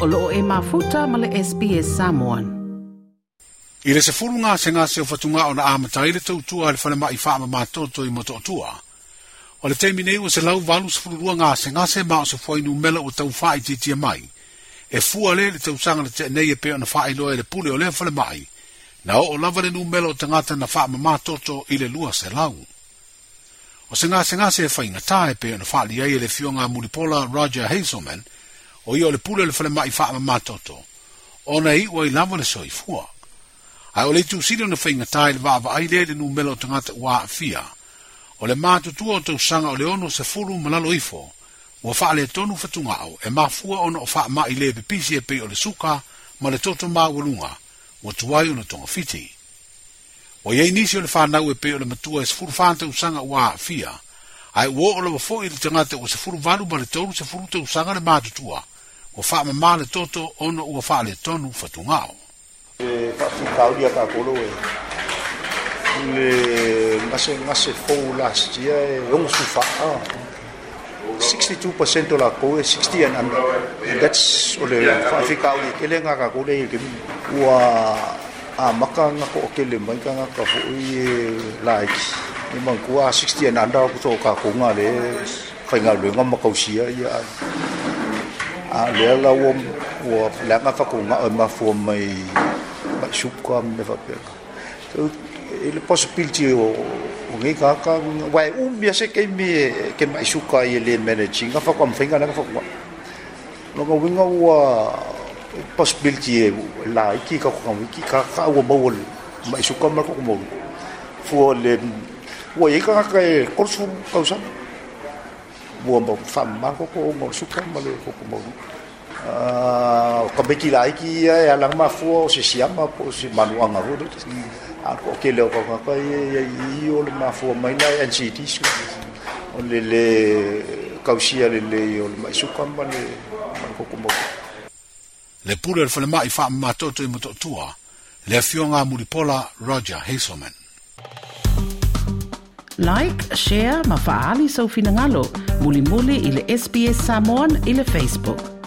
o loo e mafuta ma le SPS Samoan. I le sefulu ngā se ngā se o fatunga o na amatai le tautua le whana mai wha mamatoto i moto atua. O le teimi nei o se lau walu sefulu rua ngā se ngā se se mela o tau mai. E fua le le tausanga le te nei e peo na whae loe le pule o le mai. Na o o lava le numela o tangata na wha mamatoto i le lua se lau. O se ngā se ngā se whainga tā e peo na le fionga mulipola Roger Hazelman – o ia o le pule o le falemaʻi faamamatoto ona iʻua i lava le soifua ae o le itusili ona faigatā i le vaavaai lea i le numela o tagata ua aafia o le matutua o tausaga o le ono sefulu ma lalo ifo ua faaleatonu fatuga'o e mafua ona o faamaʻi lē pepisi e pei o le suka ma le toto maualuga ua tuai ona togafiti ua iai nisi o le fanau e pei o le matua e sefulu fatausaga ua aafia ai wo ola fo i te ngate o se furu valu ma le tonu se furu te usanga le mātu tua. O wha ma le toto ono ua wha le tonu fatu ngāo. E fatu kauri a ka kolo e le ngase ngase fo last year e ongo su wha 62% o la kou e 60 and, and, and that's o le wha fi kauri e ke le ngā ka kolo e ke mi ua a maka ngako o ke le maika ngaka fo i e laiki. Like. nhưng mà cú a 60 ăn đâu cú cả cú ngà để phải ngà lưỡng ngâm một cầu xía à lẽ là ôm của lẽ ngà phải cùng ở mà phù mày bạch súp qua để phải biết cái cái possibility của ngi ka ka wai u bia se ke mi ke mai su ka ye le managing ka fa kom finga na ka fa ko lo ka winga wa possibility la ki ka ko ki ka ka wo bo mai su ka ma ko mo fu ua i ka kakae kolosu kausana ua ma faamamagoko mausuka ma le kokomaulu kameki laiki ia e alaga mafua o se siama po se manuaga ua leta ako leo kaukaka ia o le mafua mai la e o le kausia lelei o le maisuka ma le ma le le pule le falemaʻi faamamatotoe ma toʻatua le afioga mulipola roger haselman like share mafaaali soufinagalo mulimuli i le sps samon i facebook